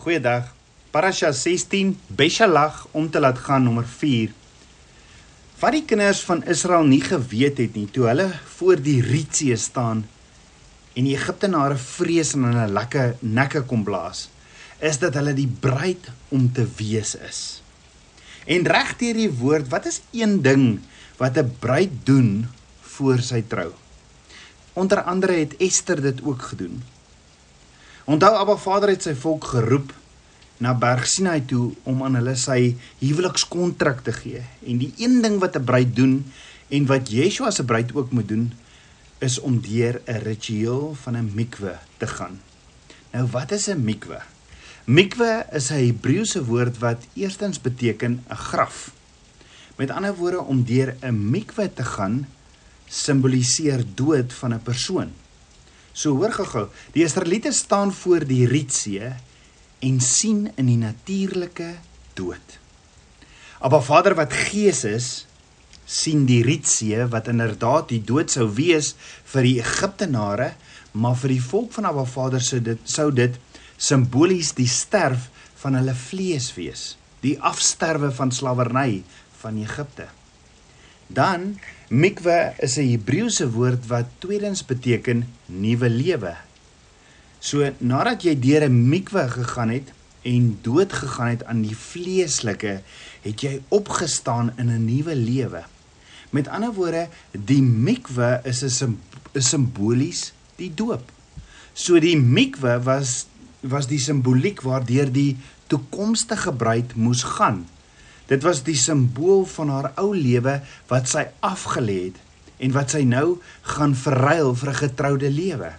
Goeiedag. Parasha 16 Beshalach om te laat gaan nommer 4. Wat die kinders van Israel nie geweet het nie toe hulle voor die Rietsee staan en die Egiptenare vrees en hulle lekker nekke kom blaas, is dat hulle die bruid om te wees is. En reg deur die woord, wat is een ding wat 'n bruid doen voor sy trou? Onder andere het Ester dit ook gedoen. Onthou Abba Vader het sy volk geroep na Berg Sinai toe om aan hulle sy huwelikskontrak te gee. En die een ding wat 'n bruid doen en wat Yeshua se bruid ook moet doen, is om deur 'n ritueel van 'n mikwe te gaan. Nou wat is 'n mikwe? Mikwe is 'n Hebreëse woord wat eerstens beteken 'n graf. Met ander woorde om deur 'n mikwe te gaan simboliseer dood van 'n persoon. So hoor gou-gou, die Israeliete staan voor die Rietsee en sien in die natuurlike dood. Maar Vader wat Gees is, sien die Rietsee wat inderdaad die dood sou wees vir die Egiptenare, maar vir die volk van Abba Vader sou dit sou dit simbolies die sterf van hulle vlees wees, die afsterwe van slawerny van Egipte. Dan mikwe is 'n Hebreëse woord wat tweedens beteken nuwe lewe. So nadat jy deur 'n mikwe gegaan het en dood gegaan het aan die vleeslike, het jy opgestaan in 'n nuwe lewe. Met ander woorde, die mikwe is 'n simbolies die doop. So die mikwe was was die simboliek waardeur die toekomstige bruid moes gaan. Dit was die simbool van haar ou lewe wat sy afgelê het en wat sy nou gaan verruil vir 'n getroude lewe.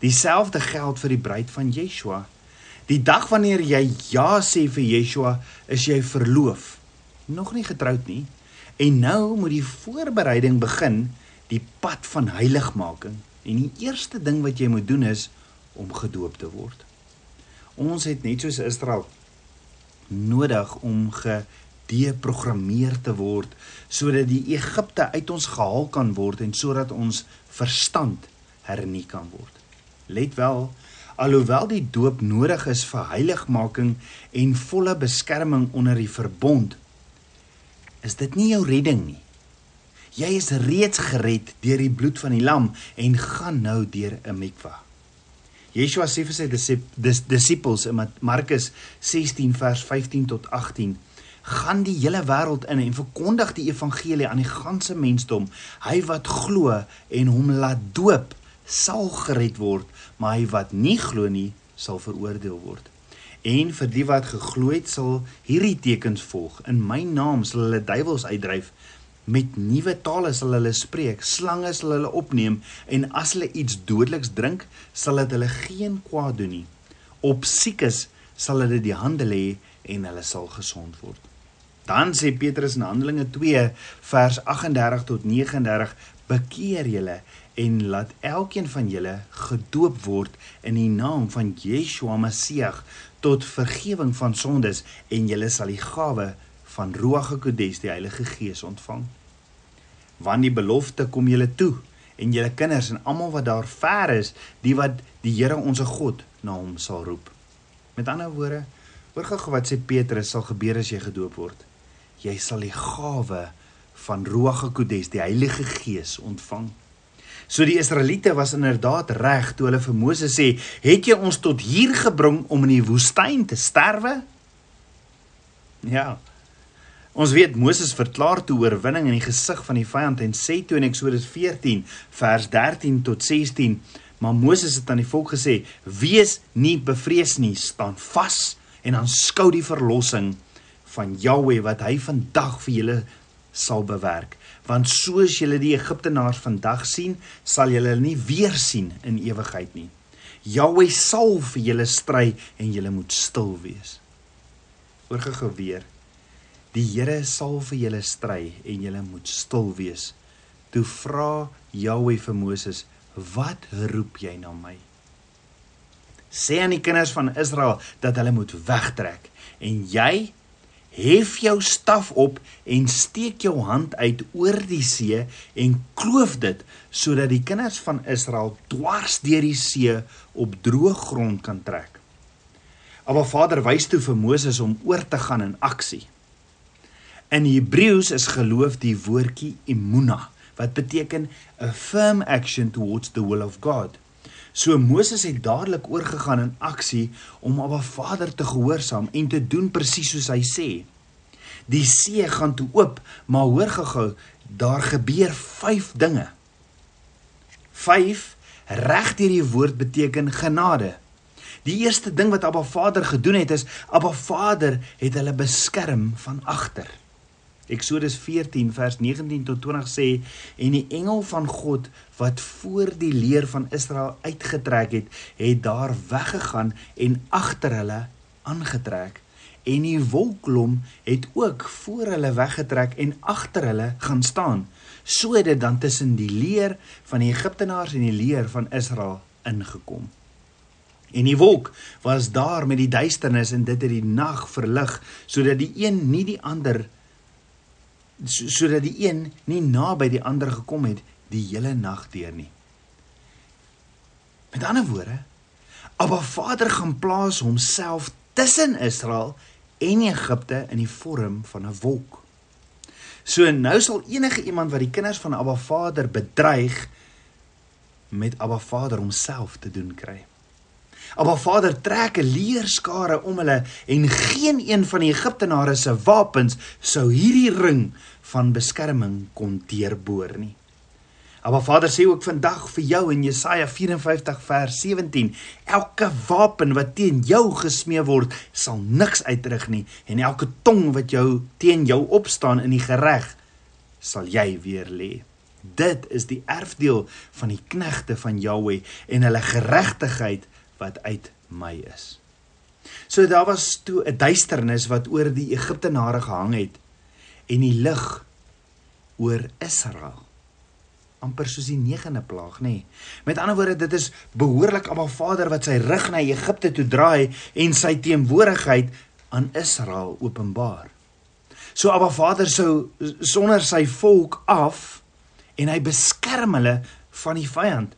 Dieselfde geld vir die bruid van Yeshua. Die dag wanneer jy ja sê vir Yeshua, is jy verloof. Nog nie getroud nie. En nou moet die voorbereiding begin, die pad van heiligmaking. En die eerste ding wat jy moet doen is om gedoop te word. Ons het net soos Israel nodig om gedeprogrammeer te word sodat die Egipte uit ons gehaal kan word en sodat ons verstand hernie kan word. Let wel, alhoewel die doop nodig is vir heiligmaking en volle beskerming onder die verbond, is dit nie jou redding nie. Jy is reeds gered deur die bloed van die lam en gaan nou deur 'n mikwa. Yeshua sê vir sy disippels in Markus 16 vers 15 tot 18: "Gaan die hele wêreld in en verkondig die evangelie aan die ganse mensdom. Hy wat glo en hom laat doop, sal gered word, maar hy wat nie glo nie, sal veroordeel word." En vir die wat geglo het, sal hierdie tekens volg: In my naam sal hulle duiwels uitdryf met nuwe tale sal hulle spreek, slange sal hulle opneem en as hulle iets dodeliks drink, sal dit hulle geen kwaad doen nie. Op siekes sal hulle die hande lê en hulle sal gesond word. Dan sê Petrus in Handelinge 2 vers 38 tot 39: Bekeer julle en laat elkeen van julle gedoop word in die naam van Yeshua Messie tot vergifnis van sondes en julle sal die gawe van Ruach HaKodes, die Heilige Gees ontvang. Want die belofte kom julle toe en julle kinders en almal wat daar ver is, die wat die Here ons God na hom sal roep. Met ander woorde, hoor gou wat sê Petrus sal gebeur as jy gedoop word. Jy sal die gawe van Ruach HaKodes, die Heilige Gees ontvang. So die Israeliete was inderdaad reg toe hulle vir Moses sê, "Het jy ons tot hier gebring om in die woestyn te sterwe?" Ja, Ons weet Moses verklaar toe oorwinning in die gesig van die vyand en sê toe in Eksodus 14 vers 13 tot 16, maar Moses het aan die volk gesê: "Wees nie bevrees nie, staan vas en aanskou die verlossing van Jahweh wat hy vandag vir julle sal bewerk, want soos julle die Egiptenaars vandag sien, sal julle hulle nie weer sien in ewigheid nie. Jahweh sal vir julle stry en julle moet stil wees." Oorgegeweer weer Die Here sal vir julle stry en julle moet stil wees. Toe vra Jahweh vir Moses: "Wat roep jy na my?" Sê aan die kinders van Israel dat hulle moet wegtrek en jy hef jou staf op en steek jou hand uit oor die see en kloof dit sodat die kinders van Israel dwars deur die see op droë grond kan trek. Abba Vader wys toe vir Moses om oor te gaan in aksie. In Hebreëus is geloof die woordjie emuna wat beteken a firm action towards the will of God. So Moses het dadelik oorgegaan in aksie om Abba Vader te gehoorsaam en te doen presies soos hy sê. Die see gaan toe oop, maar hoor gou-gou, daar gebeur 5 dinge. 5 reg deur die woord beteken genade. Die eerste ding wat Abba Vader gedoen het is Abba Vader het hulle beskerm van agter. Eksodus 14 vers 19 tot 20 sê en die engel van God wat voor die leer van Israel uitgetrek het, het daar weggegaan en agter hulle aangetrek en die wolkklom het ook voor hulle weggetrek en agter hulle gaan staan sodat dan tussen die leer van die Egiptenaars en die leer van Israel ingekom. En die wolk was daar met die duisternis en dit het die nag verlig sodat die een nie die ander sodat die een nie naby die ander gekom het die hele nag deur nie. Met ander woorde, Abba Vader gaan plaas homself tussen Israel en Egipte in die vorm van 'n wolk. So nou sal enige iemand wat die kinders van Abba Vader bedreig met Abba Vader homself te doen kry. Abba Vader trek 'n leerskare om hulle en geen een van die Egiptenare se wapens sou hierdie ring van beskerming kon deurboor nie. Abba Vader sê ook vandag vir jou in Jesaja 54 vers 17: Elke wapen wat teen jou gesmee word, sal niks uitrig nie en elke tong wat jou teen jou opstaan in die gereg, sal jy weer lê. Dit is die erfdeel van die knegte van Jahweh en hulle geregtigheid wat uit my is. So daar was toe 'n duisternis wat oor die Egiptenare gehang het en die lig oor Israel. amper soos die negende plaag, nê. Nee. Met ander woorde, dit is behoorlik Abba Vader wat sy rug na Egipte toe draai en sy teenwoordigheid aan Israel openbaar. So Abba Vader sou sonder sy volk af en hy beskerm hulle van die vyand.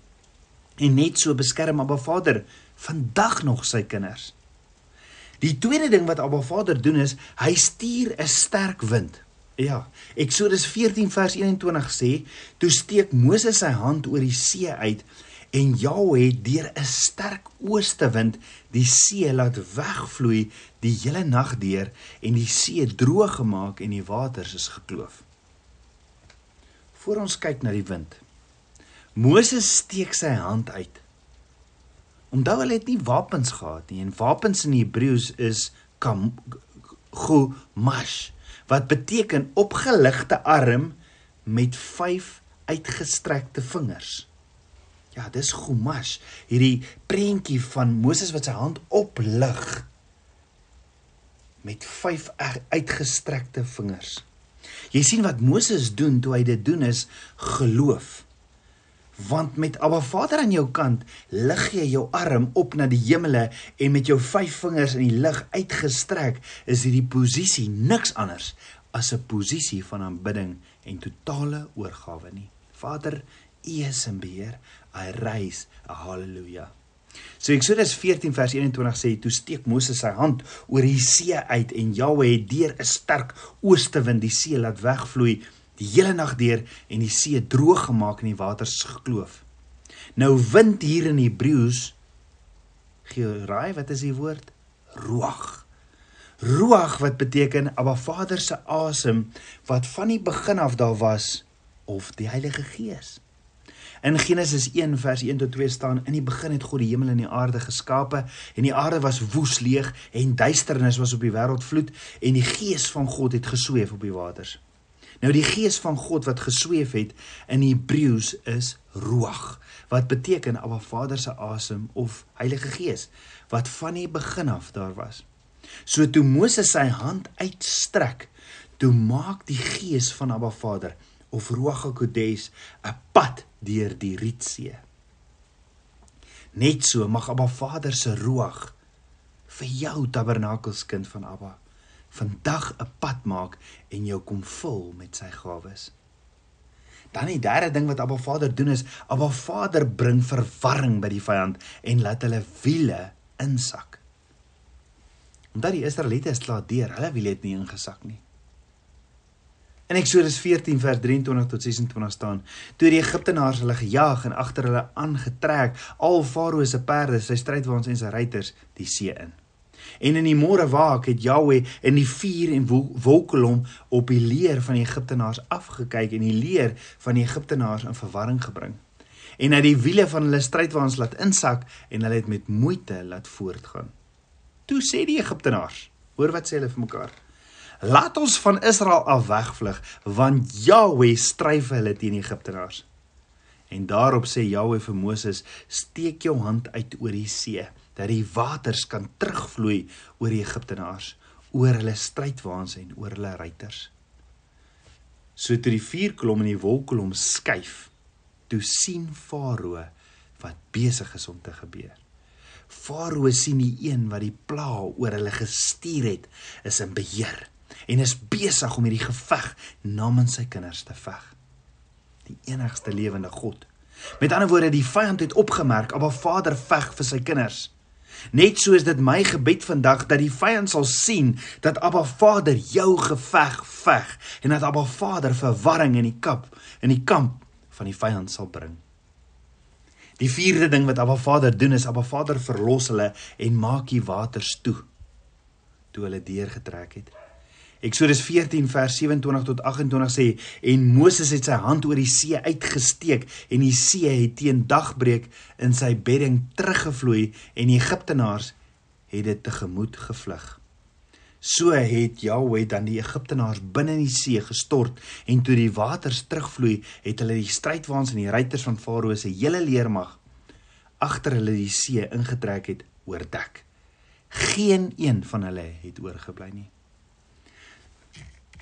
En net so beskerm Abba Vader vandag nog sy kinders. Die tweede ding wat Abba Vader doen is hy stuur 'n sterk wind. Ja, Eksodus 14 vers 21 sê, toe steek Moses sy hand oor die see uit en Jahwe het deur 'n sterk oostewind die see laat wegvloei die hele nag deur en die see droog gemaak en die waters is gekloof. Voor ons kyk na die wind. Moses steek sy hand uit Onthou hulle het nie wapens gehad nie en wapens in Hebreëus is kam gumash wat beteken opgeligte arm met 5 uitgestrekte vingers. Ja, dis gumash, hierdie prentjie van Moses wat sy hand oplig met 5 uitgestrekte vingers. Jy sien wat Moses doen toe hy dit doen is geloof want met Abba Vader aan jou kant lig jy jou arm op na die hemele en met jou vyf vingers in die lug uitgestrek is hierdie posisie niks anders as 'n posisie van aanbidding en totale oorgawe nie. Vader U is in beheer. I raise a hallelujah. So Eksodus 14 vers 21 sê toe steek Moses sy hand oor die see uit en Jahwe het deur 'n sterk oostewind die see laat wegvloei die hele nag deur en die see droog gemaak en die waters gekloof. Nou wind hier in Hebreëus gee raai wat is die woord? Ruach. Ruach wat beteken Abba Vader se asem wat van die begin af daar was of die Heilige Gees. In Genesis 1 vers 1 tot 2 staan in die begin het God die hemel en die aarde geskape en die aarde was woes leeg en duisternis was op die wêreld vloed en die gees van God het gesweef op die waters. Nou die gees van God wat gesweef het in Hebreëus is Ruach wat beteken Abba Vader se asem of Heilige Gees wat van die begin af daar was. So toe Moses sy hand uitstrek, toe maak die gees van Abba Vader of Ruach HaKodesh 'n pad deur die Rietsee. Net so mag Abba Vader se Ruach vir jou tabernakelskind van Abba vandag 'n pad maak en jou kom vul met sy gawes. Dan die derde ding wat Abba Vader doen is Abba Vader bring verwarring by die vyand en laat hulle wiele insak. Omdat die Israeliete is klaar deur, hulle wil dit nie ingesak nie. In Eksodus 14 vers 23 tot 26 staan: Toe die Egiptenaars hulle gejaag en agter hulle aangetrek, al Farao se perde, sy strydwaans en sy ruiters die see in. En in die môre waak het Jahweh in die vuur en wolkkolom op die leer van die Egiptenaars afgekyk en die leer van die Egiptenaars in verwarring gebring. En hy die wiele van hulle strydwaans laat insak en hulle het met moeite laat voortgaan. Toe sê die Egiptenaars: Hoor wat sê hulle vir mekaar? Laat ons van Israel af wegvlug, want Jahweh stry vir hulle teen die Egiptenaars. En daarop sê Jahweh vir Moses: "Steek jou hand uit oor die see, dat die waters kan terugvloei oor die Egiptenaars, oor hulle strydwaans en oor hulle ruiters." So toe die vuurkolom en die wolkkolom skuif, toe sien Farao wat besig is om te gebeur. Farao sien die een wat die pla oor hulle gestuur het, is in beheer en is besig om hierdie geveg namens sy kinders te veg. Die enigste lewende God. Met ander woorde, die vyand het opgemerk, maar Vader veg vir sy kinders. Net so is dit my gebed vandag dat die vyand sal sien dat Abba Vader jou geveg veg en dat Abba Vader verwarring in die kamp in die kamp van die vyand sal bring. Die vierde ding wat Abba Vader doen is Abba Vader verlos hulle en maak die waters toe toe hulle deurgetrek het. Eksodus 14 vers 27 tot 28 sê en Moses het sy hand oor die see uitgesteek en die see het teen dagbreek in sy bedding teruggevloei en die Egiptenaars het dit tegemoet gevlug. So het Jahweh dan die Egiptenaars binne in die see gestort en toe die waters terugvloei het hulle die strydwaans en die ruiters van Farao se hele leermag agter hulle die see ingetrek het oordek. Geen een van hulle het oorgebly nie.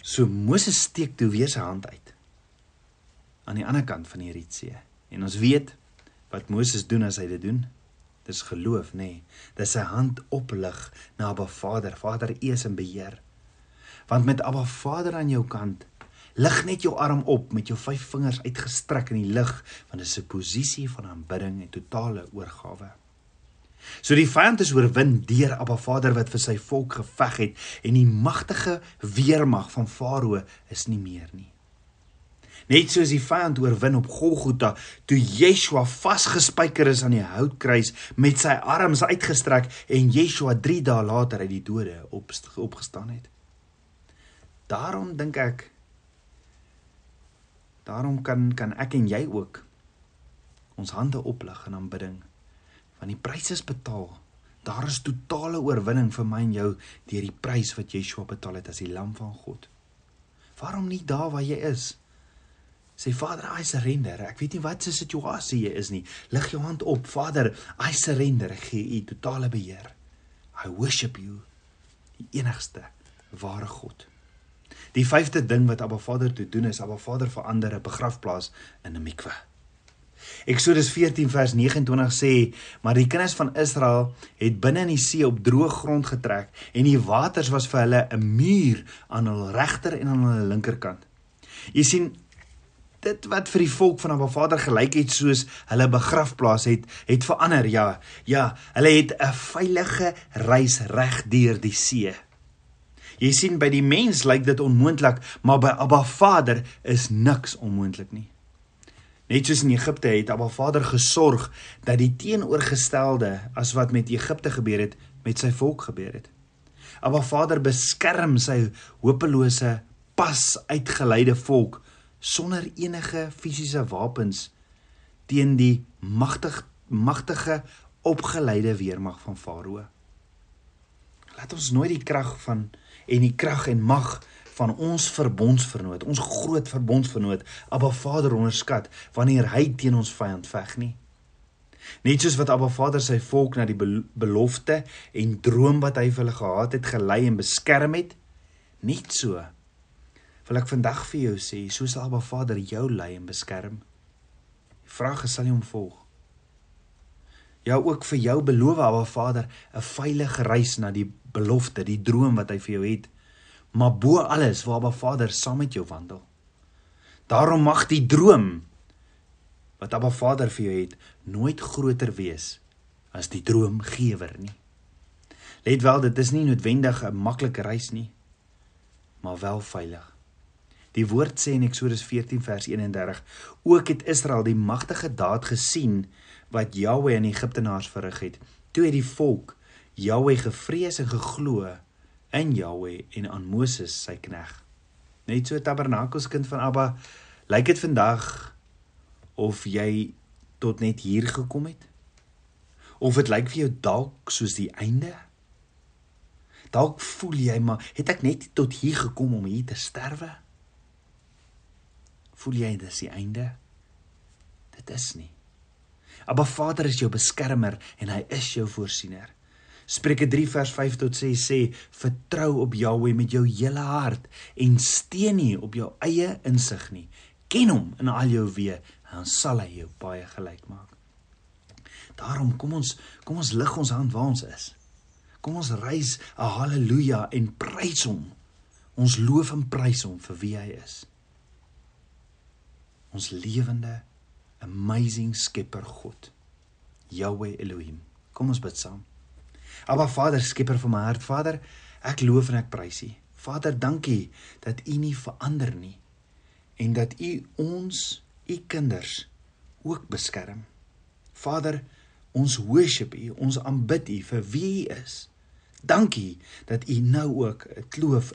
So Moses steek toe weer sy hand uit aan die ander kant van die Rietsee. En ons weet wat Moses doen as hy dit doen. Dis geloof, nê. Nee. Dis sy hand oplig na Abba Vader. Vader, U is in beheer. Want met Abba Vader aan jou kant, lig net jou arm op met jou vyf vingers uitgestrek in die lug, want dit is 'n posisie van aanbidding en totale oorgawe. So die vyand is oorwin deur Abba Vader wat vir sy volk geveg het en die magtige weermag van Farao is nie meer nie. Net soos die vyand oorwin op Golgotha toe Yeshua vasgespijker is aan die houtkruis met sy arms uitgestrek en Yeshua 3 dae later uit die dode op, opgestaan het. Daarom dink ek daarom kan kan ek en jy ook ons hande oplig in aanbidding want die prys is betaal. Daar is totale oorwinning vir my en jou deur die prys wat Yeshua betaal het as die lam van God. Waarom nie daar waar jy is? Sê Vader, I surrender. Ek weet nie wat se situasie jy is nie. Lig jou hand op, Vader, I surrender. Ek gee U totale beheer. I worship you. Die enigste ware God. Die vyfde ding wat Abba Vader toe doen is Abba Vader verander 'n begrafplaas in 'n mikwe. Eksodus 14 vers 29 sê: "Maar die kinders van Israel het binne in die see op droë grond getrek en die waters was vir hulle 'n muur aan hul regter en aan hulle linkerkant." Jy sien dit wat vir die volk van Abba Vader gelyk het soos hulle begrafplaas het, het verander. Ja, ja, hulle het 'n veilige reis reg deur die see. Jy sien by die mens lyk dit onmoontlik, maar by Abba Vader is niks onmoontlik nie. Net soos in Egipte het Abba Vader gesorg dat die teenoorgestelde as wat met Egipte gebeur het, met sy volk gebeur het. Abba Vader beskerm sy hopelose, pas uitgeleide volk sonder enige fisiese wapens teen die magtig magtige opgeleide weermag van Farao. Laat ons nooit die krag van en die krag en mag van ons verbondsvernoot, ons groot verbondsvernoot, Abba Vader onderskat wanneer hy teen ons vyand veg nie. Net soos wat Abba Vader sy volk na die belofte en droom wat hy vir hulle gehad het gelei en beskerm het, net so wil ek vandag vir jou sê, soos Abba Vader jou lei en beskerm. Die vraag is sal jy hom volg? Ja ook vir jou beloof Abba Vader 'n veilige reis na die belofte, die droom wat hy vir jou het maar bo alles waar Abba Vader saam met jou wandel. Daarom mag die droom wat Abba Vader vir jou het nooit groter wees as die droomgewer nie. Let wel, dit is nie noodwendig 'n maklike reis nie, maar wel veilig. Die woord sê in Eksodus 14 vers 31: Ook het Israel die magtige daad gesien wat Jahweh aan die Egiptenaars verrig het. Toe het die volk Jahweh gevrees en geglo in Jahweh en aan Moses sy knegg. Net so Tabernakels kind van Abba, lyk dit vandag of jy tot net hier gekom het? Of dit lyk vir jou dalk soos die einde? Dalk voel jy maar het ek net tot hier gekom om hier te sterwe? Voel jy dis die einde? Dit is nie. Maar Vader is jou beskermer en hy is jou voorsiener. Spreuke 3 vers 5 tot 6 sê: Vertrou op Jahweh met jou hele hart en steun nie op jou eie insig nie. Ken hom in al jou weë, dan sal hy jou baie gelyk maak. Daarom kom ons kom ons lig ons hand waar ons is. Kom ons reis 'n haleluja en prys hom. Ons loof en prys hom vir wie hy is. Ons lewende amazing skepper God. Yahweh Elohim. Kom ons bid saam. Aba Vader, skepper van my hart, Vader, ek loof en ek prys U. Vader, dankie dat U nie verander nie en dat U ons, U kinders ook beskerm. Vader, ons worship U, ons aanbid U vir wie U is. Dankie dat U nou ook 'n kloof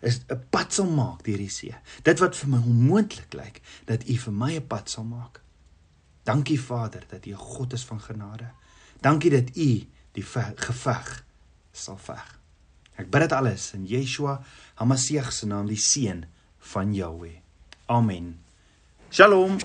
is 'n pad sal maak deur die see. Dit wat vir my onmoontlik lyk, dat U vir my 'n pad sal maak. Dankie Vader dat U 'n God is van genade. Dankie dat U die geveg sal veg. Ek bid dit alles in Yeshua HaMashiach se naam, die seun van Jahweh. Amen. Shalom.